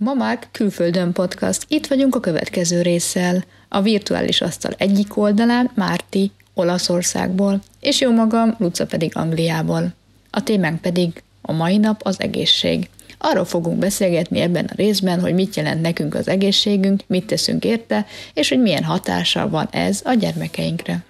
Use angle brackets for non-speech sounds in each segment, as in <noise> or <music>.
Mamák külföldön podcast. Itt vagyunk a következő résszel. A virtuális asztal egyik oldalán Márti Olaszországból, és jó magam, Luca pedig Angliából. A témánk pedig a mai nap az egészség. Arról fogunk beszélgetni ebben a részben, hogy mit jelent nekünk az egészségünk, mit teszünk érte, és hogy milyen hatással van ez a gyermekeinkre.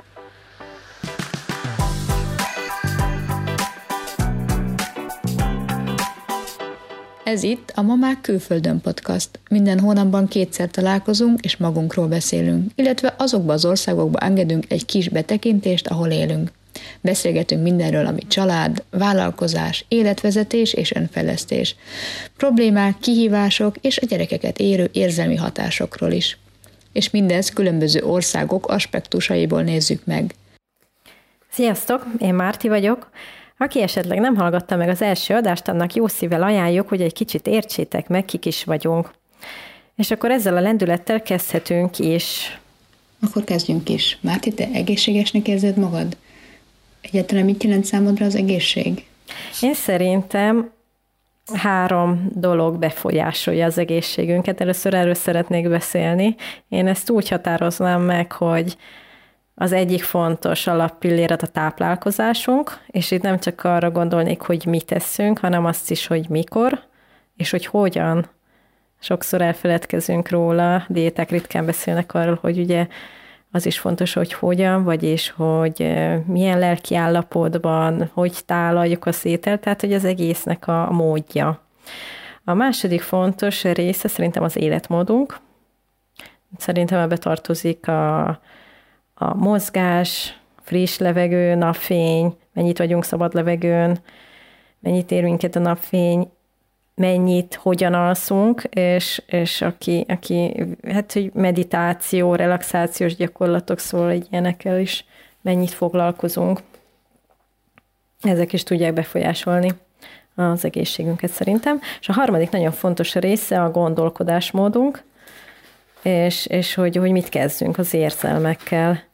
Ez itt a Mamák Külföldön podcast. Minden hónapban kétszer találkozunk és magunkról beszélünk, illetve azokba az országokba engedünk egy kis betekintést, ahol élünk. Beszélgetünk mindenről, ami család, vállalkozás, életvezetés és önfejlesztés, problémák, kihívások és a gyerekeket érő érzelmi hatásokról is. És mindez különböző országok aspektusaiból nézzük meg. Sziasztok, én Márti vagyok, aki esetleg nem hallgatta meg az első adást, annak jó szívvel ajánljuk, hogy egy kicsit értsétek meg, kik is vagyunk. És akkor ezzel a lendülettel kezdhetünk is. Akkor kezdjünk is. Márti, te egészségesnek érzed magad? Egyáltalán mit jelent számodra az egészség? Én szerintem három dolog befolyásolja az egészségünket. Először erről szeretnék beszélni. Én ezt úgy határoznám meg, hogy az egyik fontos alappilléret a táplálkozásunk, és itt nem csak arra gondolnék, hogy mit teszünk, hanem azt is, hogy mikor, és hogy hogyan. Sokszor elfeledkezünk róla, diéták ritkán beszélnek arról, hogy ugye az is fontos, hogy hogyan, vagyis hogy milyen lelki állapotban, hogy tálaljuk a szételt, tehát hogy az egésznek a módja. A második fontos része szerintem az életmódunk. Szerintem ebbe tartozik a, a mozgás, friss levegő, napfény, mennyit vagyunk szabad levegőn, mennyit ér minket a napfény, mennyit, hogyan alszunk, és, és aki, aki, hát, hogy meditáció, relaxációs gyakorlatok szól egy ilyenekkel is, mennyit foglalkozunk. Ezek is tudják befolyásolni az egészségünket szerintem. És a harmadik nagyon fontos része a gondolkodásmódunk, és, és hogy, hogy mit kezdünk az érzelmekkel.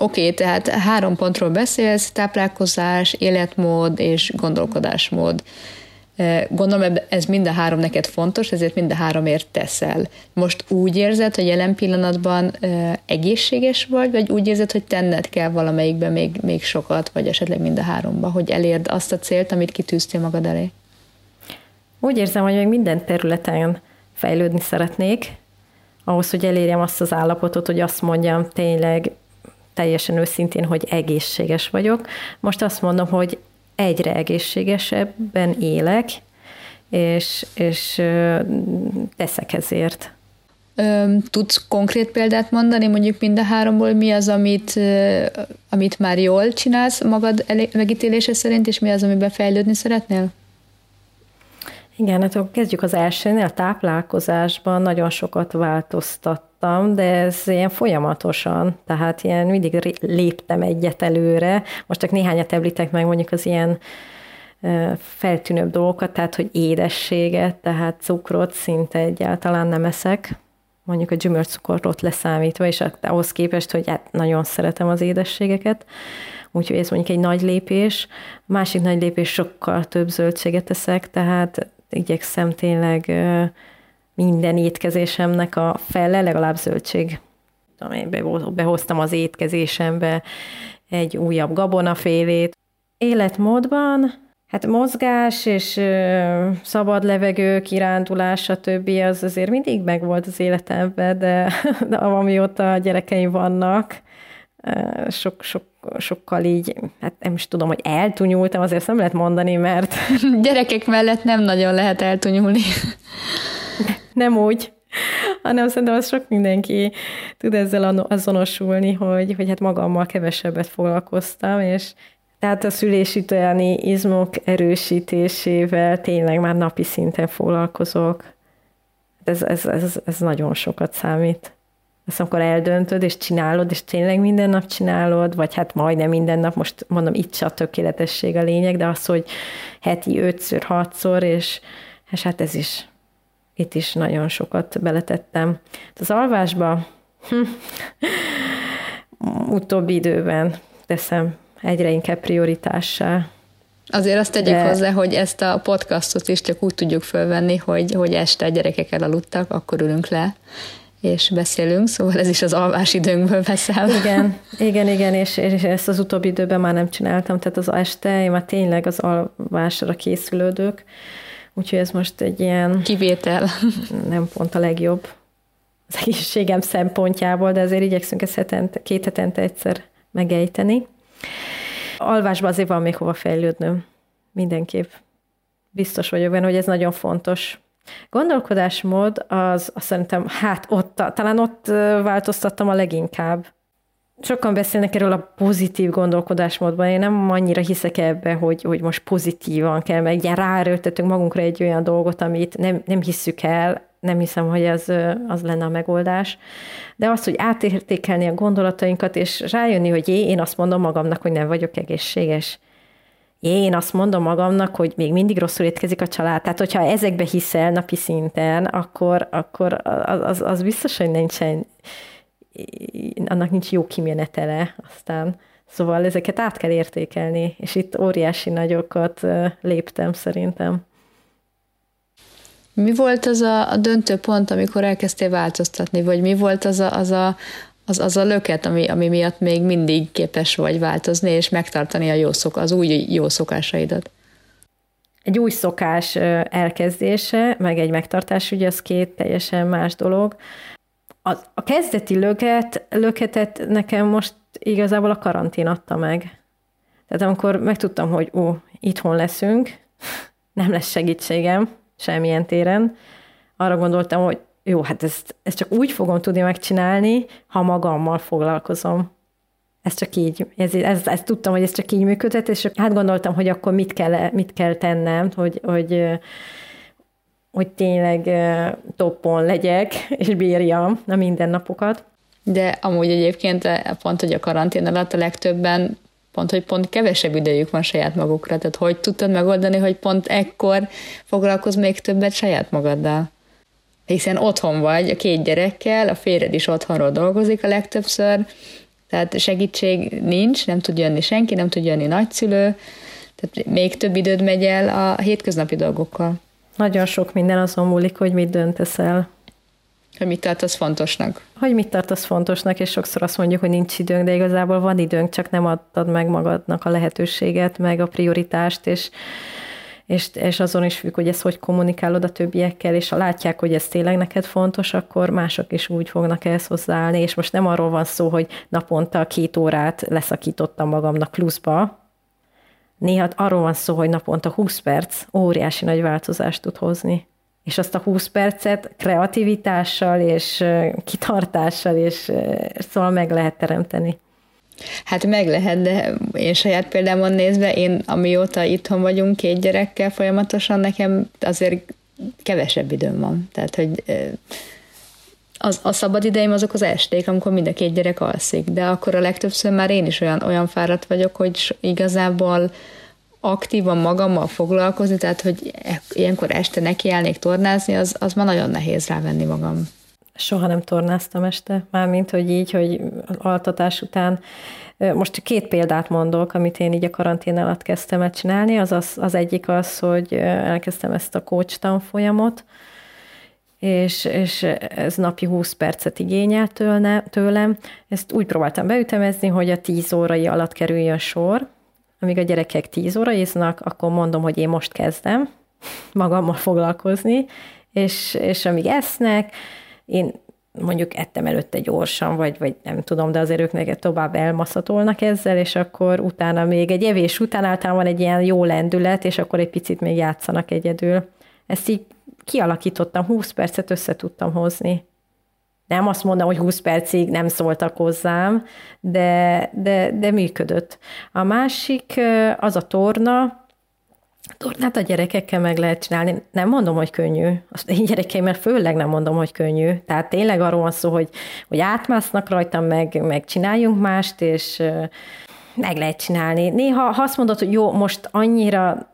Oké, okay, tehát három pontról beszélsz, táplálkozás, életmód és gondolkodásmód. Gondolom, ez mind a három neked fontos, ezért mind a háromért teszel. Most úgy érzed, hogy jelen pillanatban egészséges vagy, vagy úgy érzed, hogy tenned kell valamelyikben még, még sokat, vagy esetleg mind a háromba, hogy elérd azt a célt, amit kitűztél magad elé? Úgy érzem, hogy még minden területen fejlődni szeretnék, ahhoz, hogy elérjem azt az állapotot, hogy azt mondjam tényleg teljesen őszintén, hogy egészséges vagyok. Most azt mondom, hogy egyre egészségesebben élek, és, és teszek ezért. Tudsz konkrét példát mondani, mondjuk mind a háromból, mi az, amit, amit már jól csinálsz magad megítélése szerint, és mi az, amiben fejlődni szeretnél? Igen, hát kezdjük az elsőnél, a táplálkozásban nagyon sokat változtattam, de ez ilyen folyamatosan, tehát ilyen mindig léptem egyet előre. Most csak néhányat említek meg mondjuk az ilyen feltűnőbb dolgokat, tehát hogy édességet, tehát cukrot szinte egyáltalán nem eszek, mondjuk a gyümölcscukrot leszámítva, és ahhoz képest, hogy hát nagyon szeretem az édességeket, úgyhogy ez mondjuk egy nagy lépés. A másik nagy lépés sokkal több zöldséget eszek, tehát igyekszem tényleg minden étkezésemnek a fele legalább zöldség. Behoztam az étkezésembe egy újabb gabonafélét. Életmódban, hát mozgás és szabad levegő, kirándulás, stb. az azért mindig megvolt az életemben, de, de amióta gyerekeim vannak, sok, sok, sokkal így, hát nem is tudom, hogy eltunyultam, azért nem lehet mondani, mert... Gyerekek mellett nem nagyon lehet eltunyulni. Nem úgy, <laughs> hanem szerintem az sok mindenki tud ezzel azonosulni, hogy, hogy hát magammal kevesebbet foglalkoztam, és tehát a szülési utáni izmok erősítésével tényleg már napi szinten foglalkozok. Ez, ez, ez, ez nagyon sokat számít. Ezt amikor eldöntöd, és csinálod, és tényleg minden nap csinálod, vagy hát majdnem minden nap, most mondom, itt se a tökéletesség a lényeg, de az, hogy heti ötször, hatszor, és, és hát ez is, itt is nagyon sokat beletettem. Az alvásba hm, utóbbi időben teszem egyre inkább prioritássá. Azért azt tegyük De... hozzá, hogy ezt a podcastot is csak úgy tudjuk fölvenni, hogy, hogy este a gyerekek elaludtak, akkor ülünk le, és beszélünk, szóval ez is az alvás időnkből veszel. Igen, <laughs> igen, igen, és, és ezt az utóbbi időben már nem csináltam, tehát az este én már tényleg az alvásra készülődök, úgyhogy ez most egy ilyen... Kivétel. <laughs> Nem pont a legjobb az egészségem szempontjából, de azért igyekszünk ezt hetente, két hetente egyszer megejteni. Alvásban azért van még hova fejlődnöm. Mindenképp. Biztos vagyok benne, hogy ez nagyon fontos. Gondolkodásmód az, azt szerintem, hát ott, talán ott változtattam a leginkább. Sokan beszélnek erről a pozitív gondolkodásmódban, én nem annyira hiszek ebbe, hogy, hogy most pozitívan kell, meg ilyen ráerőltetünk magunkra egy olyan dolgot, amit nem, nem hisszük el, nem hiszem, hogy ez az lenne a megoldás. De az, hogy átértékelni a gondolatainkat, és rájönni, hogy én azt mondom magamnak, hogy nem vagyok egészséges. Én azt mondom magamnak, hogy még mindig rosszul étkezik a család. Tehát, hogyha ezekbe hiszel napi szinten, akkor, akkor az, az, az biztos, hogy nincsen, annak nincs jó kimenetele aztán. Szóval ezeket át kell értékelni, és itt óriási nagyokat léptem szerintem. Mi volt az a, a döntő pont, amikor elkezdtél változtatni, vagy mi volt az a, az a, az, az a löket, ami, ami miatt még mindig képes vagy változni, és megtartani a jó szok, az új jó szokásaidat? Egy új szokás elkezdése, meg egy megtartás, ugye az két teljesen más dolog. A, a kezdeti löket, löketet nekem most igazából a karantén adta meg. Tehát amikor megtudtam, hogy ó, itthon leszünk, <laughs> nem lesz segítségem, semmilyen téren. Arra gondoltam, hogy jó, hát ezt, ezt csak úgy fogom tudni megcsinálni, ha magammal foglalkozom. Ez csak így, ez, ez, ez, tudtam, hogy ez csak így működhet, és hát gondoltam, hogy akkor mit kell, mit kell tennem, hogy, hogy, hogy tényleg toppon legyek, <laughs> és bírjam a mindennapokat. De amúgy egyébként pont, hogy a karantén alatt a legtöbben pont, hogy pont kevesebb idejük van saját magukra. Tehát hogy tudtad megoldani, hogy pont ekkor foglalkozz még többet saját magaddal? Hiszen otthon vagy a két gyerekkel, a férjed is otthonról dolgozik a legtöbbször, tehát segítség nincs, nem tud jönni senki, nem tud jönni nagyszülő, tehát még több időd megy el a hétköznapi dolgokkal. Nagyon sok minden azon múlik, hogy mit döntesz el. Hogy mit tartasz fontosnak? Hogy mit tartasz fontosnak, és sokszor azt mondjuk, hogy nincs időnk, de igazából van időnk, csak nem adtad meg magadnak a lehetőséget, meg a prioritást, és és, és azon is függ, hogy ezt hogy kommunikálod a többiekkel, és ha látják, hogy ez tényleg neked fontos, akkor mások is úgy fognak ehhez hozzáállni, és most nem arról van szó, hogy naponta két órát leszakítottam magamnak pluszba, néha arról van szó, hogy naponta 20 perc óriási nagy változást tud hozni és azt a 20 percet kreativitással és kitartással, és szóval meg lehet teremteni. Hát meg lehet, de én saját példámon nézve, én amióta itthon vagyunk két gyerekkel folyamatosan, nekem azért kevesebb időm van. Tehát, hogy az, a szabad ideim azok az esték, amikor mind a két gyerek alszik, de akkor a legtöbbször már én is olyan, olyan fáradt vagyok, hogy igazából aktívan magammal foglalkozni, tehát hogy e- ilyenkor este nekiállnék tornázni, az, az ma nagyon nehéz rávenni magam. Soha nem tornáztam este, mármint, hogy így, hogy altatás után. Most két példát mondok, amit én így a karantén alatt kezdtem el csinálni. Az, az, az egyik az, hogy elkezdtem ezt a coach tanfolyamot, és, és ez napi 20 percet igényel tőle, tőlem. Ezt úgy próbáltam beütemezni, hogy a 10 órai alatt kerüljön sor, amíg a gyerekek 10 óraiznak, akkor mondom, hogy én most kezdem magammal foglalkozni, és, és amíg esznek, én mondjuk ettem előtte gyorsan, vagy, vagy nem tudom, de azért ők neked tovább elmaszatolnak ezzel, és akkor utána még egy evés után általában egy ilyen jó lendület, és akkor egy picit még játszanak egyedül. Ezt így kialakítottam, 20 percet össze tudtam hozni nem azt mondom, hogy 20 percig nem szóltak hozzám, de, de, de működött. A másik az a torna, tornát a gyerekekkel meg lehet csinálni. Nem mondom, hogy könnyű. Azt én gyerekeimmel főleg nem mondom, hogy könnyű. Tehát tényleg arról van szó, hogy, hogy átmásznak rajtam, meg, meg csináljunk mást, és meg lehet csinálni. Néha, ha azt mondod, hogy jó, most annyira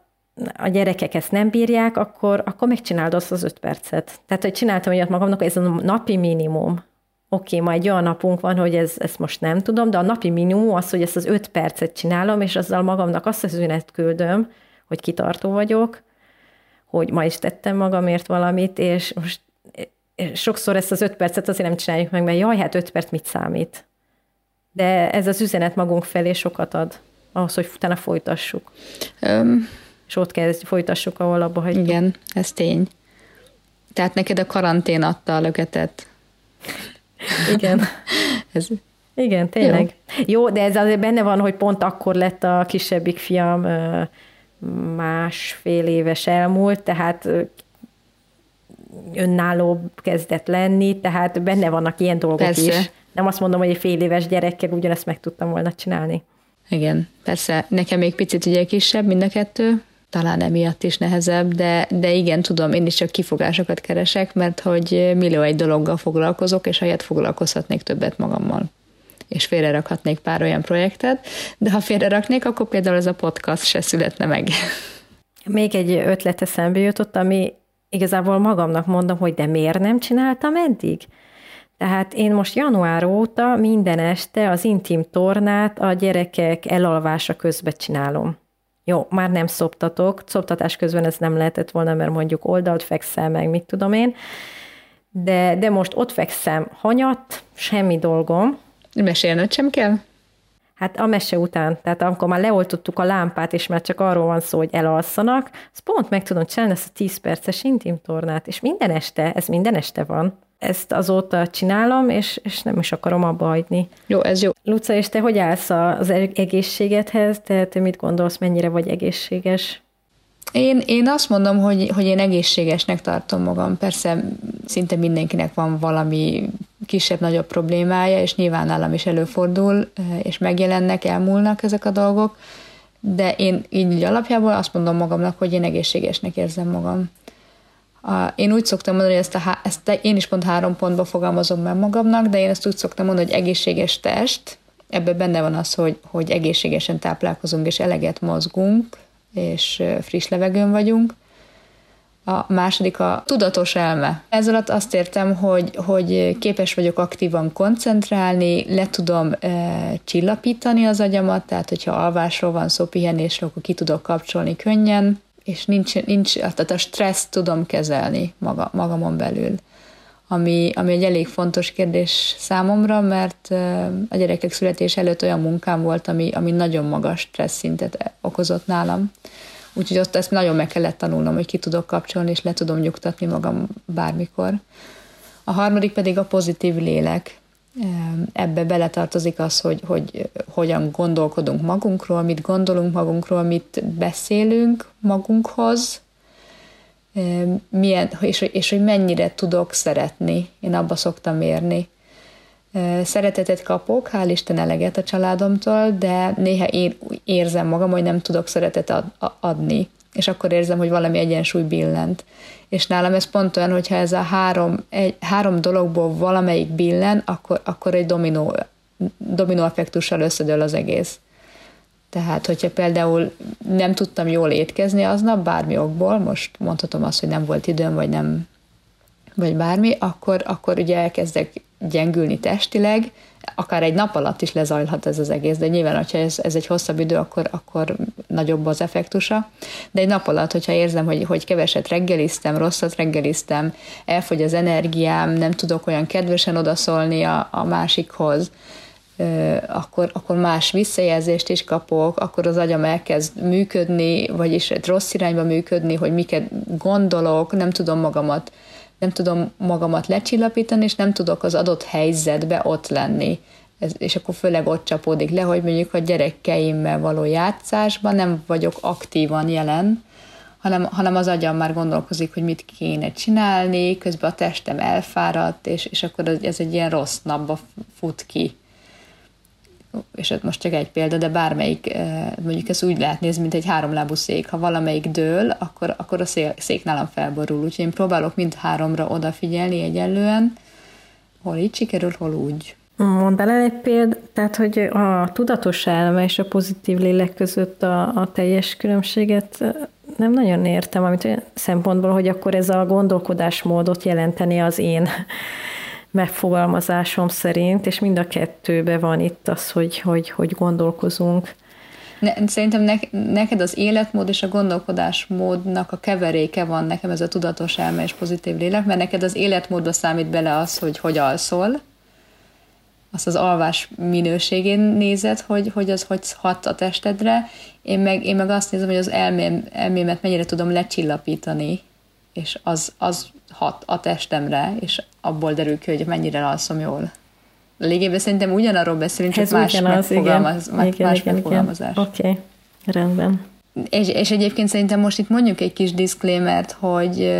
a gyerekek ezt nem bírják, akkor, akkor megcsináld azt az öt percet. Tehát, hogy csináltam olyat magamnak, ez a napi minimum. Oké, okay, ma egy olyan napunk van, hogy ez, ezt most nem tudom, de a napi minimum az, hogy ezt az öt percet csinálom, és azzal magamnak azt az üzenet küldöm, hogy kitartó vagyok, hogy ma is tettem magamért valamit, és most sokszor ezt az öt percet azért nem csináljuk meg, mert jaj, hát öt perc mit számít. De ez az üzenet magunk felé sokat ad, ahhoz, hogy utána folytassuk. Um, és ott kezd, folytassuk, ahol abba hagyjuk. Igen, ez tény. Tehát neked a karantén adta a löketet. Igen. <laughs> ez... Igen, tényleg. Jó. Jó, de ez azért benne van, hogy pont akkor lett a kisebbik fiam másfél éves elmúlt, tehát önálló kezdett lenni, tehát benne vannak ilyen dolgok persze. is. Nem azt mondom, hogy egy fél éves gyerekkel ugyanezt meg tudtam volna csinálni. Igen, persze. Nekem még picit ugye kisebb mind a kettő, talán emiatt is nehezebb, de, de igen, tudom, én is csak kifogásokat keresek, mert hogy millió egy dologgal foglalkozok, és helyett foglalkozhatnék többet magammal és félrerakhatnék pár olyan projektet, de ha félreraknék, akkor például ez a podcast se születne meg. Még egy ötlet eszembe jutott, ami igazából magamnak mondom, hogy de miért nem csináltam eddig? Tehát én most január óta minden este az intim tornát a gyerekek elalvása közben csinálom. Jó, már nem szoptatok, szoptatás közben ez nem lehetett volna, mert mondjuk oldalt fekszel meg, mit tudom én, de, de most ott fekszem hanyat, semmi dolgom. Mesélnöd sem kell? Hát a mese után, tehát amikor már leoltottuk a lámpát, és már csak arról van szó, hogy elalszanak, az pont meg tudom csinálni ezt a 10 perces intim tornát, és minden este, ez minden este van. Ezt azóta csinálom, és, és nem is akarom abba hagyni. Jó, ez jó. Luca, és te hogy állsz az egészségedhez? Te, te mit gondolsz, mennyire vagy egészséges? Én, én azt mondom, hogy, hogy én egészségesnek tartom magam. Persze szinte mindenkinek van valami kisebb-nagyobb problémája, és nyilván nálam is előfordul, és megjelennek, elmúlnak ezek a dolgok, de én így alapjából azt mondom magamnak, hogy én egészségesnek érzem magam. Én úgy szoktam mondani, hogy ezt, a, ezt én is pont három pontba fogalmazom meg magamnak, de én ezt úgy szoktam mondani, hogy egészséges test, ebben benne van az, hogy, hogy egészségesen táplálkozunk és eleget mozgunk, és friss levegőn vagyunk. A második a tudatos elme. Ez alatt azt értem, hogy, hogy képes vagyok aktívan koncentrálni, le tudom e, csillapítani az agyamat, tehát hogyha alvásról van szó, pihenésről, akkor ki tudok kapcsolni könnyen, és nincs, nincs tehát a stresszt tudom kezelni maga, magamon belül. Ami, ami egy elég fontos kérdés számomra, mert a gyerekek születés előtt olyan munkám volt, ami, ami nagyon magas stressz szintet okozott nálam. Úgyhogy ott ezt nagyon meg kellett tanulnom, hogy ki tudok kapcsolni, és le tudom nyugtatni magam bármikor. A harmadik pedig a pozitív lélek. Ebbe beletartozik az, hogy, hogy hogyan gondolkodunk magunkról, mit gondolunk magunkról, mit beszélünk magunkhoz, milyen, és, és hogy mennyire tudok szeretni. Én abba szoktam mérni. Szeretetet kapok, hál' Isten eleget a családomtól, de néha én érzem magam, hogy nem tudok szeretetet adni, és akkor érzem, hogy valami egyensúly billent. És nálam ez pont olyan, hogyha ez a három, egy, három dologból valamelyik billen, akkor, akkor egy dominó, dominó effektussal összedől az egész. Tehát, hogyha például nem tudtam jól étkezni aznap, bármi okból, most mondhatom azt, hogy nem volt időm, vagy nem, vagy bármi, akkor, akkor ugye elkezdek gyengülni testileg, akár egy nap alatt is lezajlhat ez az egész, de nyilván, hogyha ez, ez egy hosszabb idő, akkor, akkor nagyobb az effektusa. De egy nap alatt, hogyha érzem, hogy, hogy keveset reggeliztem, rosszat reggeliztem, elfogy az energiám, nem tudok olyan kedvesen odaszólni a, a másikhoz, akkor, akkor más visszajelzést is kapok, akkor az agyam elkezd működni, vagyis egy rossz irányba működni, hogy miket gondolok, nem tudom magamat nem tudom magamat lecsillapítani, és nem tudok az adott helyzetbe ott lenni. Ez, és akkor főleg ott csapódik le, hogy mondjuk a gyerekeimmel való játszásban nem vagyok aktívan jelen, hanem, hanem az agyam már gondolkozik, hogy mit kéne csinálni, közben a testem elfáradt, és, és akkor ez egy ilyen rossz napba fut ki és ez most csak egy példa, de bármelyik, eh, mondjuk ezt úgy lehet nézni, mint egy háromlábú szék. Ha valamelyik dől, akkor, akkor a szék nálam felborul. Úgyhogy én próbálok mind háromra odafigyelni egyenlően, hol így sikerül, hol úgy. Mondd el egy példát, tehát hogy a tudatos elme és a pozitív lélek között a, a teljes különbséget eh, nem nagyon értem, amit olyan szempontból, hogy akkor ez a gondolkodásmódot jelenteni az én megfogalmazásom szerint, és mind a kettőben van itt az, hogy, hogy, hogy gondolkozunk. Ne, szerintem ne, neked az életmód és a gondolkodásmódnak a keveréke van nekem ez a tudatos elme és pozitív lélek, mert neked az életmódba számít bele az, hogy hogy alszol, azt az alvás minőségén nézed, hogy, hogy az hogy hat a testedre, én meg, én meg azt nézem, hogy az elmém, elmémet mennyire tudom lecsillapítani, és az, az hat a testemre, és abból derül ki, hogy mennyire alszom jól. Lényegében szerintem ugyanarról beszélünk, csak más megfogalmaz. Más, igen, más igen, megfogalmazás. Oké, okay. rendben. És, és egyébként szerintem most itt mondjuk egy kis diszklémert, hogy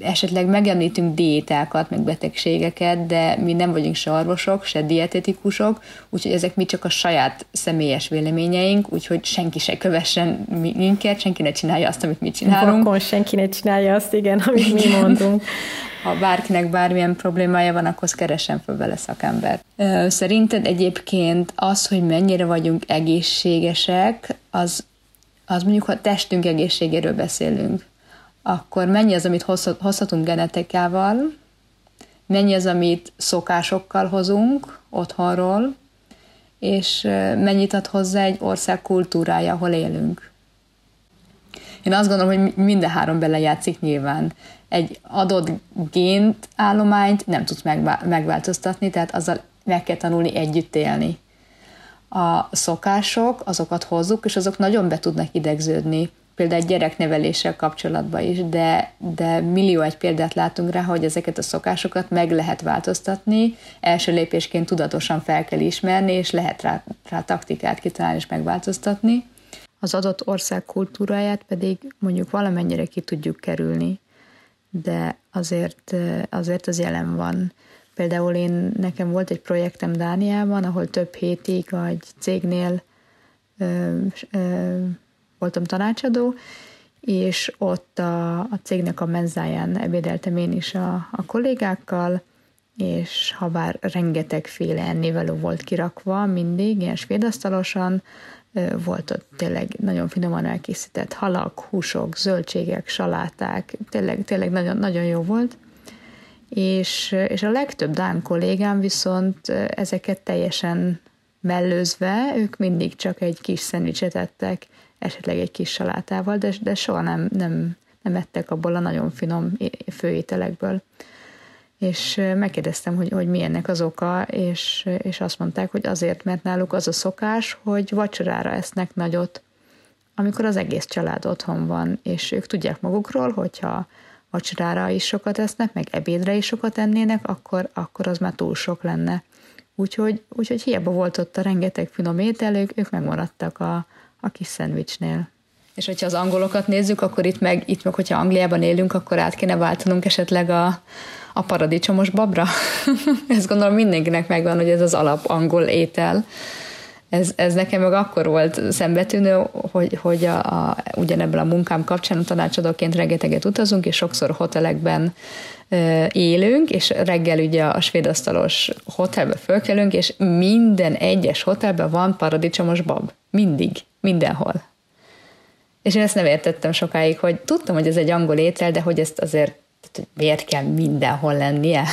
esetleg megemlítünk diétákat, meg betegségeket, de mi nem vagyunk se orvosok, se dietetikusok, úgyhogy ezek mi csak a saját személyes véleményeink, úgyhogy senki se kövessen minket, senki ne csinálja azt, amit mi csinálunk. Vakon senki ne csinálja azt, igen, amit igen. mi mondunk. Ha bárkinek bármilyen problémája van, akkor keressen fel vele szakember. Szerinted egyébként az, hogy mennyire vagyunk egészségesek, az az mondjuk, ha testünk egészségéről beszélünk, akkor mennyi az, amit hozhatunk genetikával, mennyi az, amit szokásokkal hozunk otthonról, és mennyit ad hozzá egy ország kultúrája, ahol élünk. Én azt gondolom, hogy minden három belejátszik nyilván. Egy adott gént állományt nem tudsz megváltoztatni, tehát azzal meg kell tanulni együtt élni a szokások, azokat hozzuk, és azok nagyon be tudnak idegződni, például gyerekneveléssel kapcsolatban is, de, de millió egy példát látunk rá, hogy ezeket a szokásokat meg lehet változtatni, első lépésként tudatosan fel kell ismerni, és lehet rá, rá taktikát kitalálni és megváltoztatni. Az adott ország kultúráját pedig mondjuk valamennyire ki tudjuk kerülni, de azért, azért az jelen van. Például én, nekem volt egy projektem Dániában, ahol több hétig egy cégnél ö, ö, voltam tanácsadó, és ott a, a cégnek a menzáján ebédeltem én is a, a kollégákkal, és ha bár rengetegféle ennivaló volt kirakva mindig, ilyen svédasztalosan, volt ott tényleg nagyon finoman elkészített halak, húsok, zöldségek, saláták, tényleg, tényleg nagyon, nagyon jó volt és, és a legtöbb Dán kollégám viszont ezeket teljesen mellőzve, ők mindig csak egy kis szendvicset ettek, esetleg egy kis salátával, de, de soha nem, nem, nem ettek abból a nagyon finom főételekből. És megkérdeztem, hogy, hogy mi ennek az oka, és, és azt mondták, hogy azért, mert náluk az a szokás, hogy vacsorára esznek nagyot, amikor az egész család otthon van, és ők tudják magukról, hogyha vacsorára is sokat esznek, meg ebédre is sokat ennének, akkor, akkor az már túl sok lenne. Úgyhogy, úgyhogy hiába volt ott a rengeteg finom étel, ők, ők megmaradtak a, a kis szendvicsnél. És hogyha az angolokat nézzük, akkor itt meg, itt meg, hogyha Angliában élünk, akkor át kéne váltanunk esetleg a, a paradicsomos babra. <laughs> Ezt gondolom mindenkinek megvan, hogy ez az alap angol étel ez, ez nekem meg akkor volt szembetűnő, hogy, hogy a, a, ugyanebből a munkám kapcsán a tanácsadóként rengeteget utazunk, és sokszor hotelekben élünk, és reggel ugye a svédasztalos hotelbe fölkelünk, és minden egyes hotelben van paradicsomos bab. Mindig, mindenhol. És én ezt nem értettem sokáig, hogy tudtam, hogy ez egy angol étel, de hogy ezt azért hogy miért kell mindenhol lennie.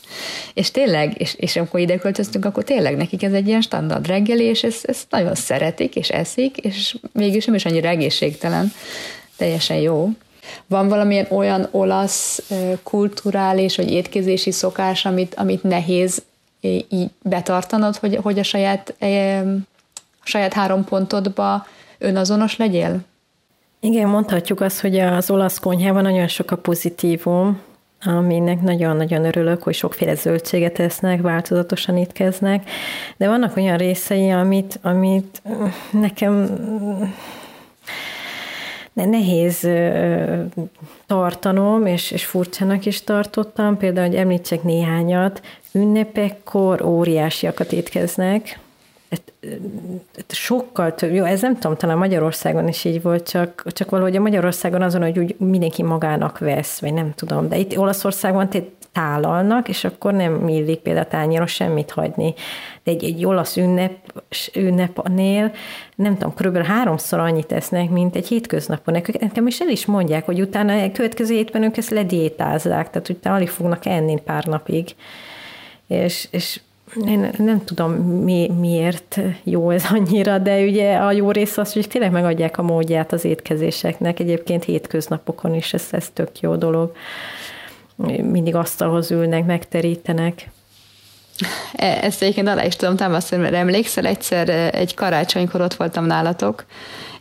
<laughs> és tényleg, és, és amikor ide költöztünk, akkor tényleg nekik ez egy ilyen standard reggeli, és ezt, ezt nagyon szeretik, és eszik, és mégis nem is annyira egészségtelen. Teljesen jó. Van valamilyen olyan olasz kulturális vagy étkezési szokás, amit, amit nehéz így betartanod, hogy, hogy a saját, a saját három pontodba önazonos legyél? Igen, mondhatjuk azt, hogy az olasz konyhában nagyon sok a pozitívum, aminek nagyon-nagyon örülök, hogy sokféle zöldséget esznek, változatosan étkeznek, de vannak olyan részei, amit, amit nekem nehéz tartanom, és, és furcsának is tartottam, például, hogy említsek néhányat, ünnepekkor óriásiakat étkeznek, sokkal több, jó, ez nem tudom, talán Magyarországon is így volt, csak, csak valahogy a Magyarországon azon, hogy úgy mindenki magának vesz, vagy nem tudom, de itt Olaszországban tálalnak, és akkor nem illik például tányéron semmit hagyni. De egy, egy olasz ünnep, ünnepnél, nem tudom, körülbelül háromszor annyit esznek, mint egy hétköznapon. Nekem is el is mondják, hogy utána a következő hétben ők ezt lediétázzák, tehát utána alig fognak enni pár napig. És, és én nem tudom mi, miért jó ez annyira, de ugye a jó rész az, hogy tényleg megadják a módját az étkezéseknek. Egyébként hétköznapokon is ez, ez tök jó dolog. Mindig asztalhoz ülnek, megterítenek. E, ezt egyébként alá is tudom támasztani, mert emlékszel, egyszer egy karácsonykor ott voltam nálatok,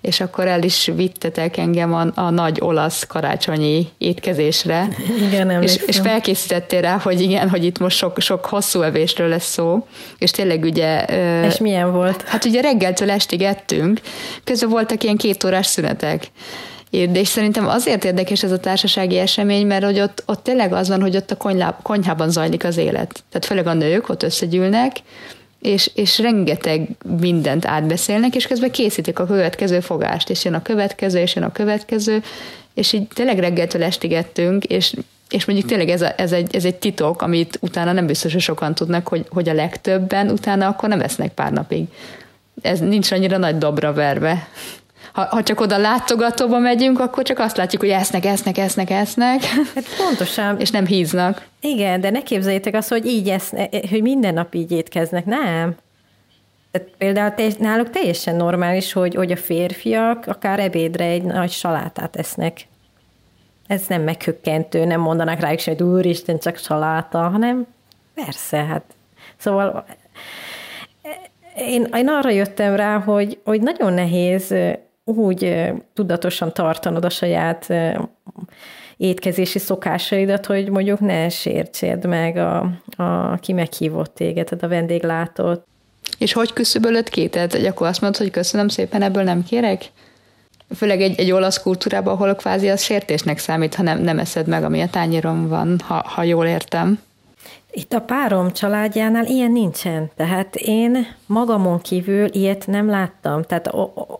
és akkor el is vittetek engem a, a nagy olasz karácsonyi étkezésre. Igen, és, és felkészítettél rá, hogy igen, hogy itt most sok, sok hosszú evésről lesz szó, és tényleg ugye... És milyen volt? Hát ugye reggeltől estig ettünk, közben voltak ilyen két órás szünetek. De és szerintem azért érdekes ez a társasági esemény, mert hogy ott, ott tényleg az van, hogy ott a konyhá, konyhában zajlik az élet. Tehát főleg a nők ott összegyűlnek, és, és rengeteg mindent átbeszélnek, és közben készítik a következő fogást, és jön a következő, és jön a következő, és így tényleg reggeltől estig ettünk, és, és mondjuk tényleg ez, a, ez, egy, ez egy titok, amit utána nem biztos, hogy sokan tudnak, hogy, hogy a legtöbben utána akkor nem esznek pár napig. Ez nincs annyira nagy dobra verve ha, ha csak oda látogatóba megyünk, akkor csak azt látjuk, hogy esznek, esznek, esznek, esznek. Hát pontosan. <laughs> és nem híznak. Igen, de ne képzeljétek azt, hogy így esznek, hogy minden nap így étkeznek. Nem. Tehát például te, náluk teljesen normális, hogy, hogy a férfiak akár ebédre egy nagy salátát esznek. Ez nem meghökkentő, nem mondanak rájuk sem, hogy úristen, csak saláta, hanem persze, hát szóval én, én arra jöttem rá, hogy, hogy nagyon nehéz úgy tudatosan tartanod a saját étkezési szokásaidat, hogy mondjuk ne sértséd meg a, a ki meghívott téged, a vendéglátót. És hogy küszöbölöd ki? Tehát akkor azt mondod, hogy köszönöm szépen, ebből nem kérek? Főleg egy, egy olasz kultúrában, ahol kvázi az sértésnek számít, ha nem, nem eszed meg, ami a tányéron van, ha, ha jól értem. Itt a párom családjánál ilyen nincsen. Tehát én magamon kívül ilyet nem láttam. Tehát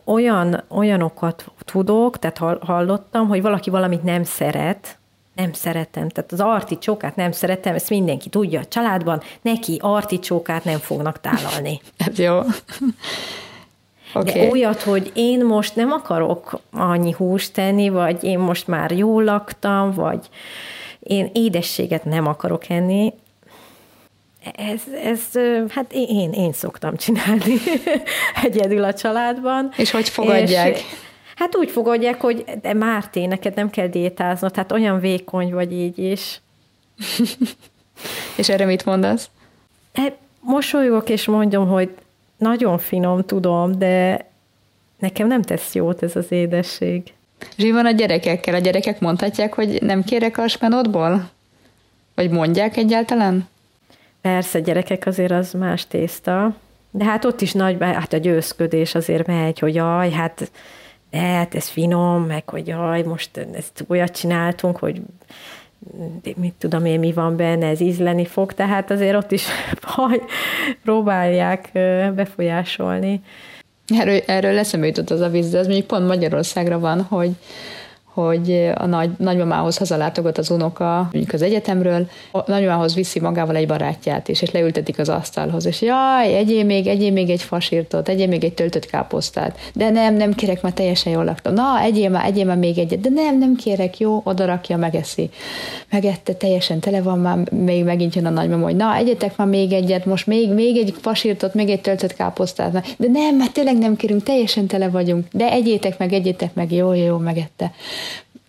olyan, olyanokat tudok, tehát hallottam, hogy valaki valamit nem szeret, nem szeretem. Tehát az articsókát nem szeretem, ezt mindenki tudja a családban, neki articsókát nem fognak tálalni. <laughs> Ez jó. Okay. De olyat, hogy én most nem akarok annyi húst tenni, vagy én most már jól laktam, vagy én édességet nem akarok enni, ez, ez hát én, én szoktam csinálni <laughs> egyedül a családban. És hogy fogadják? És, hát úgy fogadják, hogy de Márté, neked nem kell diétáznod, hát olyan vékony vagy így is. <laughs> és erre mit mondasz? E, mosolyogok és mondom, hogy nagyon finom, tudom, de nekem nem tesz jót ez az édesség. És van a gyerekekkel? A gyerekek mondhatják, hogy nem kérek a spenodból? Vagy mondják egyáltalán? Persze, gyerekek azért az más tészta, de hát ott is nagy, hát a győzködés azért megy, hogy jaj, hát, hát ez finom, meg hogy jaj, most ezt olyat csináltunk, hogy mit tudom én, mi van benne, ez ízleni fog, tehát azért ott is <laughs> haj, próbálják befolyásolni. Erről, erről leszembe jutott az a víz, de ez mondjuk pont Magyarországra van, hogy hogy a nagy, nagymamához hazalátogat az unoka, mondjuk az egyetemről, a nagymamához viszi magával egy barátját is, és leültetik az asztalhoz, és jaj, egyél még, egyél még egy fasírtot, egyél még egy töltött káposztát, de nem, nem kérek, mert teljesen jól laktam. Na, egyél már, egyél már még egyet, de nem, nem kérek, jó, odarakja, megeszi. Megette, teljesen tele van már, még megint jön a nagymama, hogy na, egyetek már még egyet, most még, még egy fasírtot, még egy töltött káposztát, de nem, mert tényleg nem kérünk, teljesen tele vagyunk, de egyétek meg, egyétek meg, jó, jó, megette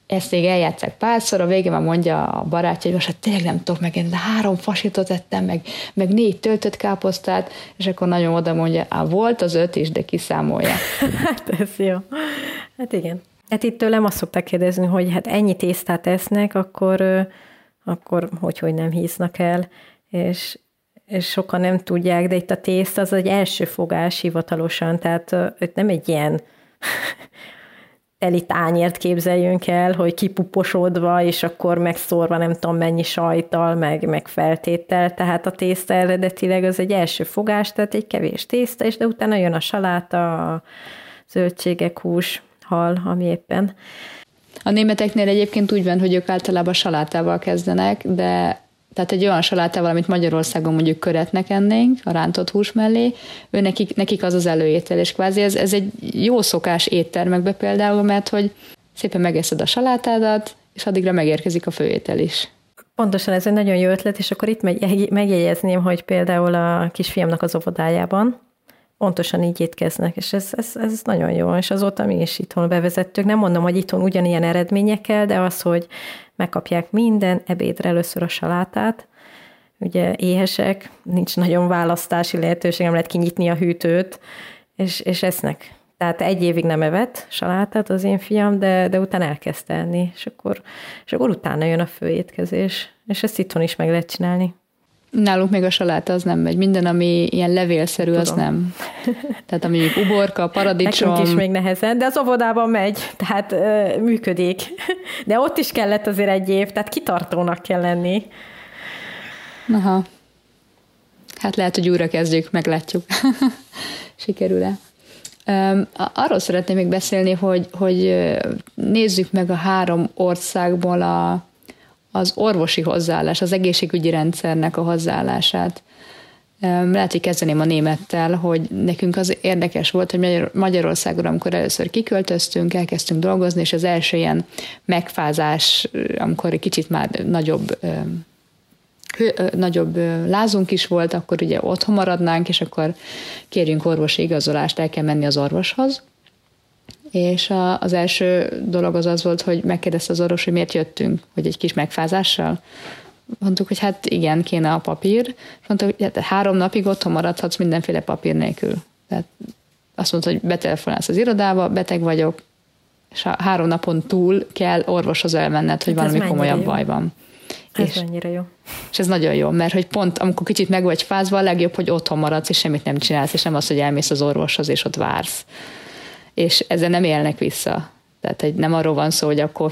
ezt még eljátszák párszor, a végén már mondja a barátja, hogy most hát tényleg nem tudok meg, de három fasítot ettem, meg, meg négy töltött káposztát, és akkor nagyon oda mondja, á, volt az öt is, de kiszámolja. <laughs> hát ez jó. Hát igen. Hát itt tőlem azt szokták kérdezni, hogy hát ennyi tésztát esznek, akkor, akkor hogy, hogy nem híznak el, és, és sokan nem tudják, de itt a tészt az egy első fogás hivatalosan, tehát itt nem egy ilyen teli tányért képzeljünk el, hogy kipuposodva, és akkor megszórva nem tudom mennyi sajtal, meg, meg feltétel, tehát a tészta eredetileg az egy első fogás, tehát egy kevés tészta, és de utána jön a saláta, a zöldségek, hús, hal, ami éppen. A németeknél egyébként úgy van, hogy ők általában salátával kezdenek, de tehát egy olyan salátával, amit Magyarországon mondjuk köretnek ennénk, a rántott hús mellé, ő nekik, nekik az az előétel, és kvázi ez, ez egy jó szokás éttermekbe például, mert hogy szépen megeszed a salátádat, és addigra megérkezik a főétel is. Pontosan ez egy nagyon jó ötlet, és akkor itt megjegyezném, hogy például a kisfiamnak az óvodájában pontosan így étkeznek, és ez, ez, ez nagyon jó, és azóta mi is itthon bevezettük. Nem mondom, hogy itthon ugyanilyen eredményekkel, de az, hogy megkapják minden ebédre először a salátát, ugye éhesek, nincs nagyon választási lehetőség, nem lehet kinyitni a hűtőt, és, és esznek. Tehát egy évig nem evett salátát az én fiam, de, de utána elkezdte enni, és akkor, és akkor utána jön a főétkezés, és ezt itthon is meg lehet csinálni. Nálunk még a saláta az nem megy. Minden, ami ilyen levélszerű, Tudom. az nem. Tehát ami uborka, paradicsom. Nekünk is még nehezen, de az óvodában megy, tehát ö, működik. De ott is kellett azért egy év, tehát kitartónak kell lenni. Aha. Hát lehet, hogy újra kezdjük, meglátjuk. <laughs> Sikerül-e? Arról szeretném még beszélni, hogy, hogy nézzük meg a három országból a, az orvosi hozzáállás, az egészségügyi rendszernek a hozzáállását. Lehet, hogy kezdeném a némettel, hogy nekünk az érdekes volt, hogy Magyarországon, amikor először kiköltöztünk, elkezdtünk dolgozni, és az első ilyen megfázás, amikor egy kicsit már nagyobb nagyobb lázunk is volt, akkor ugye otthon maradnánk, és akkor kérjünk orvosi igazolást, el kell menni az orvoshoz. És a, az első dolog az az volt, hogy megkérdezte az orvos, hogy miért jöttünk, hogy egy kis megfázással. Mondtuk, hogy hát igen, kéne a papír. Mondta, hogy hát három napig otthon maradhatsz mindenféle papír nélkül. Tehát azt mondta, hogy betelefonálsz az irodába, beteg vagyok, és a három napon túl kell orvoshoz elmenned, hogy hát valami komolyabb baj van. Ez és, annyira jó. És ez nagyon jó, mert hogy pont amikor kicsit meg vagy fázva, a legjobb, hogy otthon maradsz, és semmit nem csinálsz, és nem az, hogy elmész az orvoshoz, és ott vársz. És ezzel nem élnek vissza. Tehát egy, nem arról van szó, hogy akkor